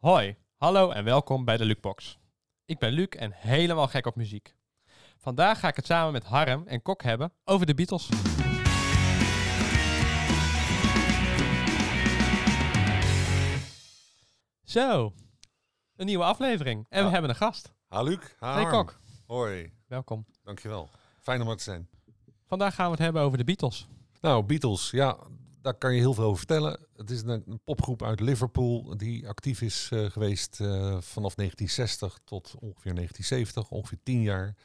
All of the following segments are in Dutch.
Hoi, hallo en welkom bij de Lukebox. Ik ben Luc en helemaal gek op muziek. Vandaag ga ik het samen met Harm en Kok hebben over de Beatles. Zo, een nieuwe aflevering. En we hebben een gast. Ha Luc, ha Hey Harm. Kok, Hoi, welkom. dankjewel. Fijn om er te zijn. Vandaag gaan we het hebben over de Beatles. Nou, Beatles, ja, daar kan je heel veel over vertellen. Het is een, popgroep uit Liverpool die actief is eh, geweest eh, vanaf 1960 tot ongeveer 1970, ongeveer 10 jaar.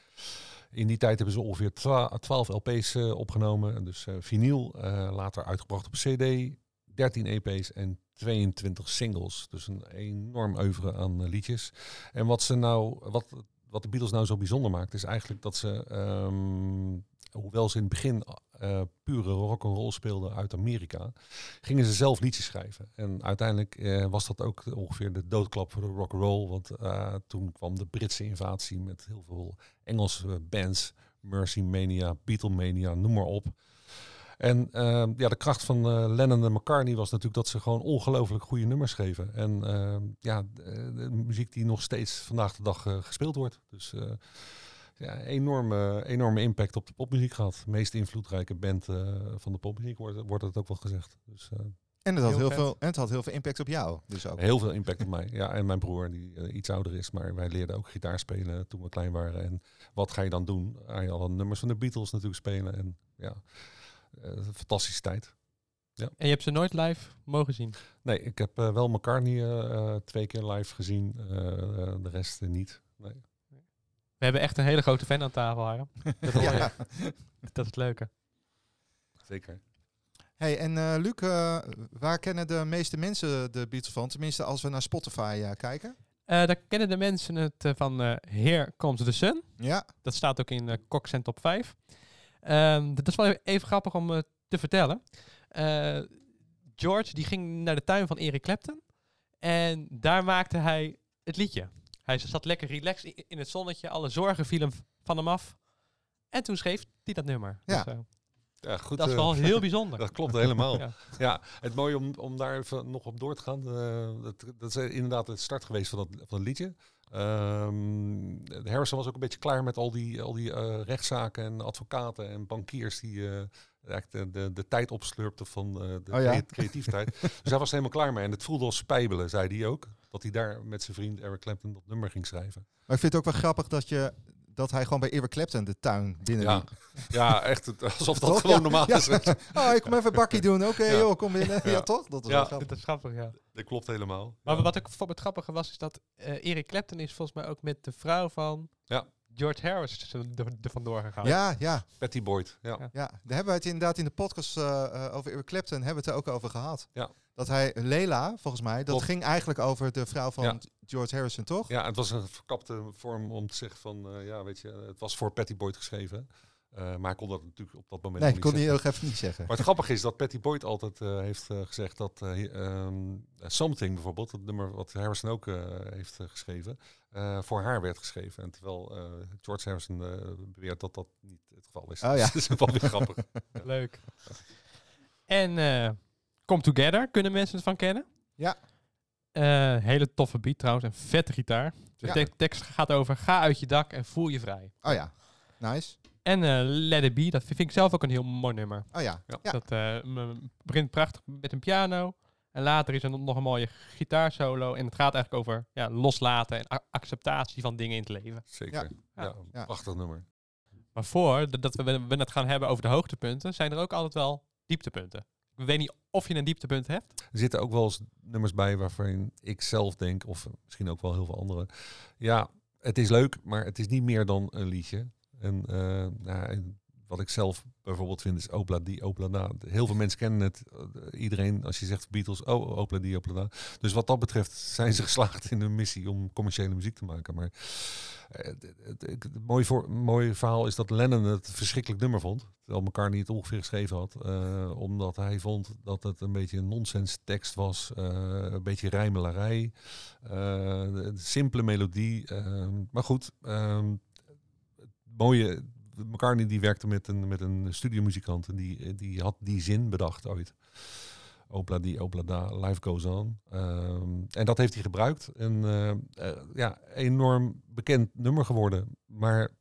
In die tijd hebben ze ongeveer 12 LP's eh, opgenomen, dus vinyl, later uitgebracht op CD, 13 EP's en 22 singles. Dus een enorm oeuvre aan liedjes. En wat ze nou, wat, wat de Beatles nou zo bijzonder maakt, is eigenlijk dat ze, ehm, hoewel ze in het begin eh, pure roll speelden uit Amerika, gingen ze zelf liedjes schrijven. En uiteindelijk eh, was dat ook ongeveer de doodklap voor de rock and roll, want eh, toen kwam de Britse invasie met heel veel Engelse bands, Mercy Mania, Beatlemania, noem maar op. En ehm, ja, de kracht van Lennon en McCartney was natuurlijk dat ze gewoon ongelooflijk goede nummers schreven. En ehm, ja, de, muziek die nog steeds vandaag de dag gespeeld wordt. Dus ja, enorme, enorme impact op de popmuziek gehad. De meest invloedrijke band eh, van de popmuziek wordt, wordt het ook wel gezegd. Dus eh, En het, had Heel veel, en het had heel veel impact op jou. Dus ook. heel veel impact op mij. Ja, en mijn broer die eh, iets ouder is, maar wij leerden ook gitaar spelen toen we klein waren. En wat ga je dan doen? Ga je alle nummers van de Beatles natuurlijk spelen. En ja, fantastische tijd. En je hebt ze nooit live mogen zien. Nee, ik heb wel McCartney twee keer live gezien. de rest niet. Nee. We hebben echt een hele grote fan aan tafel, Harm. Dat. Ja. is het leuke. Zeker. Hey, en eh, Luc, eh, waar kennen de meeste mensen de Beatles van? Tenminste, als we naar Spotify eh, kijken. Eh, daar kennen de mensen het van eh Here Comes the Sun. Ja, Dat staat ook in uh, Cox en Top 5. Ehm, dat is wel even, even grappig om te vertellen. Eh, George die ging naar de tuin van Eric Clapton. En daar maakte hij het liedje. Hij zat lekker relaxed in het zonnetje. Alle zorgen vielen van hem af. En toen schreef hij dat nummer. Ja. Dus, eh, Ja, goed. dat is eh, wel heel bijzonder. Dat klopt helemaal. Ja. ja. het mooie om, om daar even nog op door te gaan. eh, dat, dat is inderdaad het start geweest van dat, van het liedje. Ehm, Harrison was ook een beetje klaar met al die, al die eh, rechtszaken en advocaten en bankiers die eh, eigenlijk de, de, de tijd opslurpten van eh, de Oh ja. creativiteit. dus hij was helemaal klaar mee. En het voelde als spijbelen, zei hij ook. Dat hij daar met zijn vriend Eric Clapton dat nummer ging schrijven. maar ik vind het ook wel grappig dat, je, dat hij gewoon bij Eric Clapton de tuin binnen Ja, ja echt het- alsof dat Toch? gewoon Ja, normaal ja. is. Oh, ik kom even bakkie doen. Oké, Ja. joh, kom binnen. Ja, Ja. toch? Dat is Ja. wel grappig. Dat is grappig, ja. Dat klopt helemaal. Maar Ja. wat ik bijvoorbeeld het grappige was, is dat eh Eric Clapton is volgens mij ook met de vrouw van Ja. George Harris er er vandoor gegaan. Ja, ja, Patty Boyd, ja. Ja. ja. Daar hebben we het inderdaad in de podcast eh, eh, over Eric Clapton hebben we het er ook over gehad. Ja. Dat hij, Lela, volgens mij, dat Klopt. ging eigenlijk over de vrouw van Ja. George Harrison, toch? Ja, het was een verkapte vorm om te zeggen van, eh, ja, weet je, het was voor Patty Boyd geschreven. Eh, maar hij kon dat natuurlijk op dat moment Nee, ik kon niet die heel even niet zeggen. Maar het grappige is dat Patty Boyd altijd eh, heeft eh, gezegd dat eh, ehm, Something bijvoorbeeld, het nummer wat Harrison ook eh, heeft geschreven, eh, voor haar werd geschreven. En terwijl eh, George Harrison eh, beweert dat dat niet het geval is. Oh ja. Dat is wel weer grappig. Leuk. En eh Come Together, kunnen mensen het van kennen? Ja. Eh, hele toffe beat trouwens, en vette gitaar. De Ja. tekst gaat over ga uit je dak en voel je vrij. Oh ja, nice. En eh Let It Be, dat vind ik zelf ook een heel mooi nummer. Oh ja, Ja. ja. Dat eh, m- begint prachtig met een piano. En later is er nog een mooie gitaarsolo. En het gaat eigenlijk over ja, loslaten en acceptatie van dingen in het leven. Zeker. Ja, Ja. Ja. prachtig nummer. Maar voor dat we, we het gaan hebben over de hoogtepunten, zijn er ook altijd wel dieptepunten. Ik weet niet of je een dieptepunt hebt. Er zitten ook wel eens nummers bij waarvan ik zelf denk, of misschien ook wel heel veel anderen. Ja, het is leuk, maar het is niet meer dan een liedje. En, eh, nou, en wat ik zelf bijvoorbeeld vind is Opla die, Opla da. Heel veel mensen kennen het. Eh, iedereen, als je zegt Beatles, oh, Opla die, Opla da. Dus wat dat betreft zijn ze geslaagd in hun missie om commerciële muziek te maken. Maar eh, het, mooie, voor, mooie verhaal is dat Lennon het verschrikkelijk nummer vond. Terwijl McCartney het ongeveer geschreven had. omdat hij vond dat het een beetje een nonsens tekst was. een beetje rijmelarij. de simpele melodie. maar goed, ehm, mooie... McCartney die werkte met een, met een studiomuzikant en die, die had die zin bedacht ooit. Opla die, Opla da, Life Goes On. Ehm, en dat heeft hij gebruikt. En eh, eh, ja, enorm bekend nummer geworden. Maar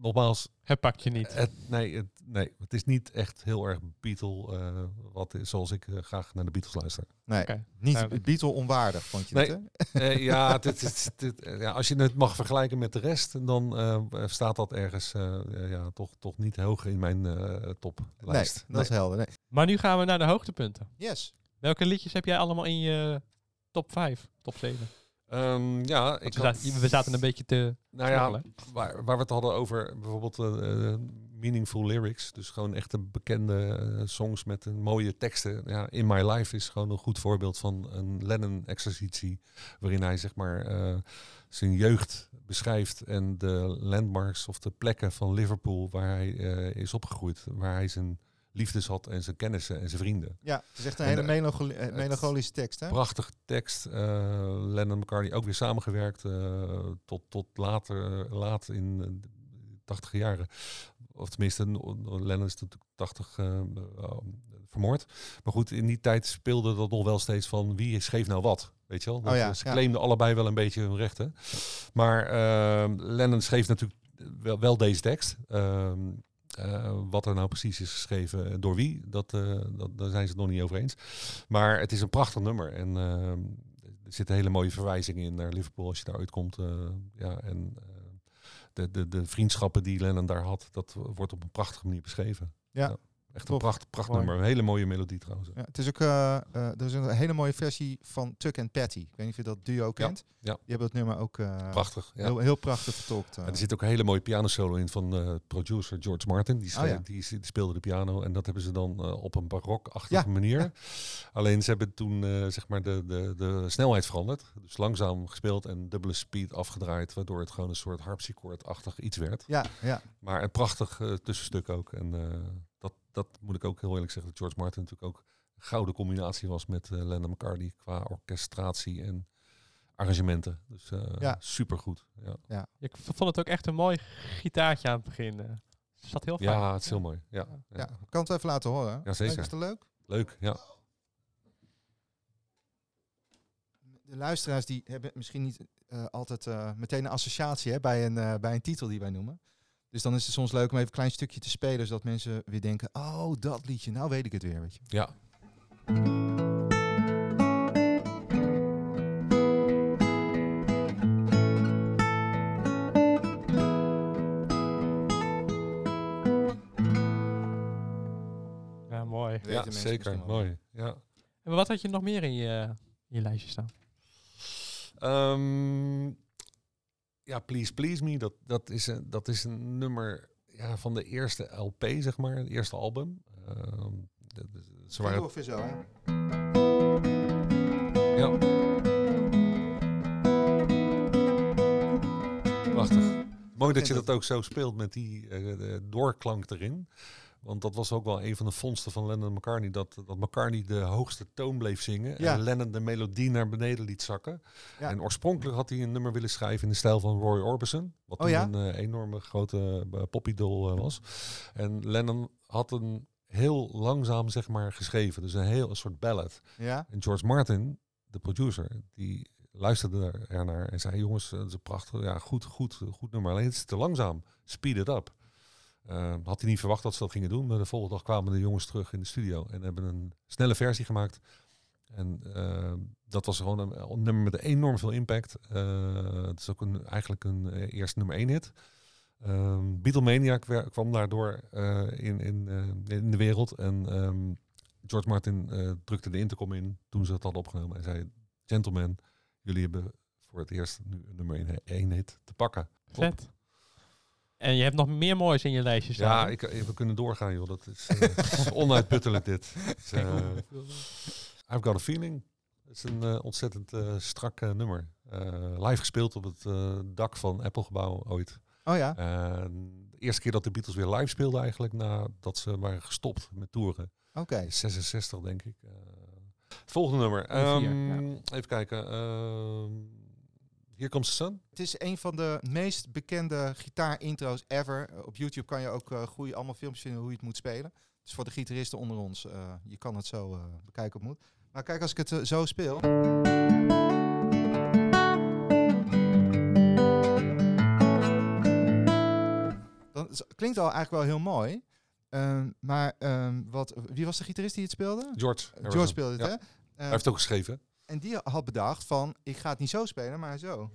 nogmaals, Het pakt je niet. het, nee, het, nee, het is niet echt heel erg Beatle, eh, wat is, zoals ik eh, graag naar de Beatles luister. Nee, niet duidelijk. Beatle onwaardig, vond je Nee. het, hè? Eh, ja, het, het, het- het- ja, als je het mag vergelijken met de rest, dan eh, staat dat ergens eh, ja, toch, toch niet hoog in mijn eh toplijst. Nee, dat is helder. Nee. Maar nu gaan we naar de hoogtepunten. Yes. Welke liedjes heb jij allemaal in je top 5, top 7? Ehm, ja, ik we, had- zaten, we zaten een beetje te Nou ja, waar, waar we het hadden over bijvoorbeeld eh, eh, meaningful lyrics. Dus gewoon echt een bekende eh, songs met een mooie teksten. Ja, In My Life is gewoon een goed voorbeeld van een Lennon-exercitie. Waarin hij zeg maar zijn jeugd beschrijft en de landmarks of de plekken van Liverpool waar hij is opgegroeid. Waar hij zijn liefdes had en zijn kennissen en zijn vrienden. Ja, het is echt een En hele melancholi- eh, melancholische tekst, hè? Prachtige tekst. eh Lennon McCartney ook weer samengewerkt eh, tot, tot later, laat in de tachtige jaren. Of tenminste, Lennon is natuurlijk 80 eh, eh, vermoord. Maar goed, in die tijd speelde dat nog wel steeds van wie schreef nou wat. Weet je wel? Dat, Oh ja, ze ja. claimden allebei wel een beetje hun rechten. Maar Lennon schreef natuurlijk wel, wel deze tekst. Ehm, eh, wat er nou precies is geschreven en door wie, dat, eh, dat, daar zijn ze het nog niet over eens. Maar het is een prachtig nummer. En ehm, er zitten hele mooie verwijzingen in naar Liverpool als je daar uitkomt. eh, ja, en eh, de, de, de vriendschappen die Lennon daar had, dat wordt op een prachtige manier beschreven. Ja. Echt een pracht, nummer. Een hele mooie melodie trouwens. Ja, het is ook eh, eh, er is een hele mooie versie van Tuck and Patty. Ik weet niet of je dat duo kent. ja. Die hebben dat nummer ook eh, Prachtig. Ja. heel, heel prachtig vertolkt. er zit ook een hele mooie pianosolo in van producer George Martin. Die, Oh, schreef- ja. die, die speelde de piano en dat hebben ze dan op een barokachtige Ja, manier. Alleen ze hebben toen zeg maar de, de, de snelheid veranderd. Dus langzaam gespeeld en dubbele speed afgedraaid. Waardoor het gewoon een soort harpsichord-achtig iets werd. Ja, ja. Maar een prachtig tussenstuk ook. En dat, moet ik ook heel eerlijk zeggen. Dat George Martin natuurlijk ook een gouden combinatie was met eh Lennon McCartney. Qua orchestratie en arrangementen. Dus eh Ja. supergoed. Ja. Ik v- vond het ook echt een mooi gitaartje aan het begin. eh. Het zat heel fijn. Ja, het is heel mooi. Ja, ja. ja. Ik kan het even laten horen. Ja, zeker. Is dat leuk? Leuk, ja. De luisteraars die hebben misschien niet eh, altijd eh, meteen een associatie hè, bij, een, eh, bij een titel die wij noemen. Dus dan is het soms leuk om even een klein stukje te spelen, zodat mensen weer denken, oh, dat liedje, nou weet ik het weer, weet je. Ja. Ja, mooi. Ja, zeker. Mooi. Ja. En wat had je nog meer in je, in je lijstje staan? Ehm, ja, Please Please Me, dat, dat, is een, dat is een nummer ja, van de eerste LP, zeg maar, het eerste album. Ehm, de- de- ze waren, Of zo, hè? ja. Prachtig. Mooi dat je dat- ook zo speelt met die eh, doorklank erin. Want dat was ook wel een van de vondsten van Lennon en McCartney. Dat, dat McCartney de hoogste toon bleef zingen. Ja. En Lennon de melodie naar beneden liet zakken. Ja. En oorspronkelijk had hij een nummer willen schrijven in de stijl van Roy Orbison. Wat Oh ja? een eh, enorme grote uh, popidol eh, was. En Lennon had een heel langzaam zeg maar geschreven. Dus een heel een soort ballad. Ja? En George Martin, de producer, die luisterde er- ernaar en zei: Jongens, eh, dat is een prachtig, ja, goed, goed, goed nummer. Alleen het is te langzaam. Speed it up. Eh, had hij niet verwacht dat ze dat gingen doen. Maar de volgende dag kwamen de jongens terug in de studio en hebben een snelle versie gemaakt. En eh, dat was gewoon een, nummer met enorm veel impact. Eh, het is ook een, eigenlijk een eerste nummer één hit. Um, Beatlemania kwer- kwam daardoor in, in, in de wereld. En ehm, George Martin drukte de intercom in toen ze het hadden opgenomen. En zei, gentlemen, jullie hebben voor het eerst nu een nummer één- één hit te pakken. Top. Vet. En je hebt nog meer moois in je lijstje staan. Ja, ik, eh, we kunnen doorgaan, joh. Dat is, eh, is onuitputtelijk, dit. Is, eh, I've Got a Feeling. Het is een ontzettend eh, strak nummer. Eh, live gespeeld op het eh, dak van Apple-gebouw ooit. Oh ja? Eh, de eerste keer dat de Beatles weer live speelden eigenlijk, nadat ze waren gestopt met toeren. Oké. 66, denk ik. Eh, het volgende nummer. Vier, Ehm, Even kijken. Here Comes the Sun. Het is een van de meest bekende gitaarintro's ever. Eh, Op YouTube kan je ook goeie, allemaal filmpjes vinden hoe je het moet spelen. Dus voor de gitaristen onder ons, eh, je kan het zo bekijken op moet. Maar kijk, als ik het zo speel. Dan klinkt al eigenlijk wel heel mooi. Ehm, maar ehm, wat, wie was de gitarist die het speelde? George. George speelde het, Ja. hè? Hij heeft het ook geschreven. En die had bedacht van, ik ga het niet zo spelen, maar zo.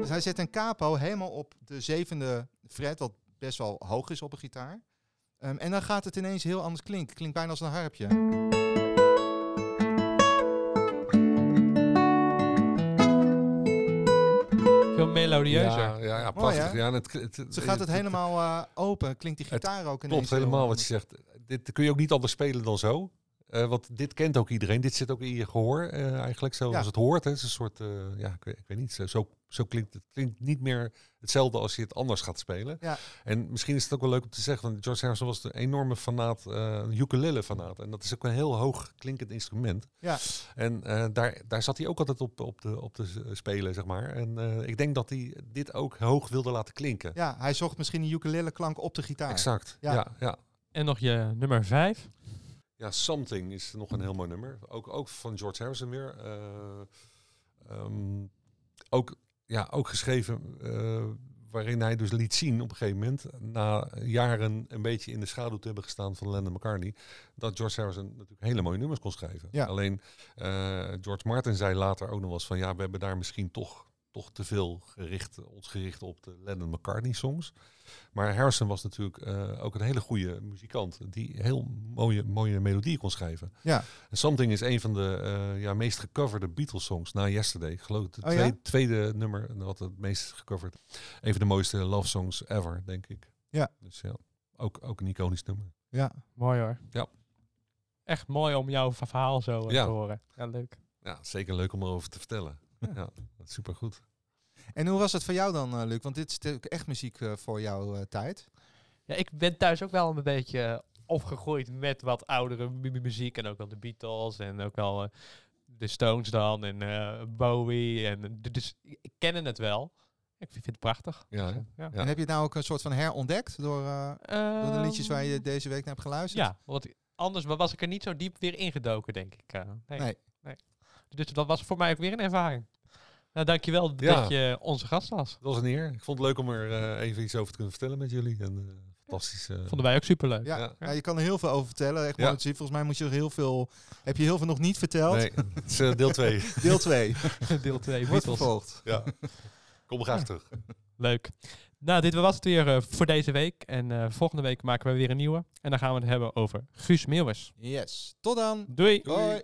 Dus hij zet een capo helemaal op de zevende fret, wat best wel hoog is op een gitaar. Ehm, en dan gaat het ineens heel anders klinken. Klinkt bijna als een harpje. Veel melodieuzer. Ja, ja, ja prachtig. ja, het, het, het- Zo gaat het helemaal eh, open. Klinkt die Het gitaar ook ineens Klopt helemaal heel wat je zegt. Dit kun je ook niet anders spelen dan zo. Eh, want dit kent ook iedereen. Dit zit ook in je gehoor eh, eigenlijk, zoals Ja. het hoort. Hè. Het is een soort, eh, ja, ik weet, ik weet niet, zo, zo, zo klinkt het. klinkt niet meer hetzelfde als je het anders gaat spelen. Ja. En misschien is het ook wel leuk om te zeggen, want George Harrison was een enorme fanaat, eh een ukulele-fanaat. En dat is ook een heel hoog klinkend instrument. Ja. En eh, daar, daar zat hij ook altijd op, op, de, op te spelen, zeg maar. En eh, ik denk dat hij dit ook hoog wilde laten klinken. Ja, hij zocht misschien een ukulele klank op de gitaar. Exact, Ja. ja, ja. En nog je nummer 5. Ja, Something is nog een heel mooi nummer. Ook, ook van George Harrison weer. Eh, ehm, ook, ja, ook geschreven eh, waarin hij dus liet zien op een gegeven moment, na jaren een beetje in de schaduw te hebben gestaan van Lennon McCartney, dat George Harrison natuurlijk hele mooie nummers kon schrijven. Ja. Alleen eh, George Martin zei later ook nog wel eens van ja, we hebben daar misschien toch, toch te veel gericht, ons gericht op de Lennon McCartney songs. Maar Harrison was natuurlijk eh, ook een hele goede muzikant die heel mooie, mooie melodieën kon schrijven. Ja. En Something is een van de eh, ja, meest gecoverde Beatles songs na Yesterday. Ik geloof het Oh ja? tweede, tweede nummer wat het meest gecoverd. Een van de mooiste love songs ever, denk ik. Ja. Dus ja, ook, ook een iconisch nummer. Ja. Mooi hoor. Ja. Echt mooi om jouw verhaal zo eh, Ja. te horen. Ja, leuk. Ja, zeker leuk om erover te vertellen. Ja. Ja, dat is supergoed. En hoe was het voor jou dan, eh, Luc? Want dit is natuurlijk echt muziek eh, voor jouw eh, tijd. Ja, ik ben thuis ook wel een beetje opgegroeid met wat oudere mu- mu- muziek. En ook wel de Beatles en ook wel eh, de Stones dan en eh, Bowie. En, dus ik ken het wel. Ik vind het prachtig. Ja, Dus, ja. Ja. En heb je het nou ook een soort van herontdekt door, eh, door de liedjes waar je Ehm, deze week naar hebt geluisterd? Ja, want anders wa- was ik er niet zo diep weer ingedoken, denk ik. eh. nee. Nee. Dus dat was voor mij ook weer een ervaring. Nou, dankjewel Ja. dat je onze gast was. Dat was een eer. Ik vond het leuk om er eh, even iets over te kunnen vertellen met jullie. En, eh, fantastisch. eh, Vonden wij ook superleuk. Ja, Ja. ja, je kan er heel veel over vertellen. Echt Ja. Volgens mij moet je er heel veel, heb je heel veel nog niet verteld. nee, het is deel 2. Deel 2 Deel 2 wordt Beatles. vervolgd. ja. Kom graag terug. Leuk. Nou, dit was het weer eh, voor deze week. En eh, volgende week maken we weer een nieuwe. En dan gaan we het hebben over Guus Meeuwis. Yes. Tot dan. Doei! Doei. Hoi.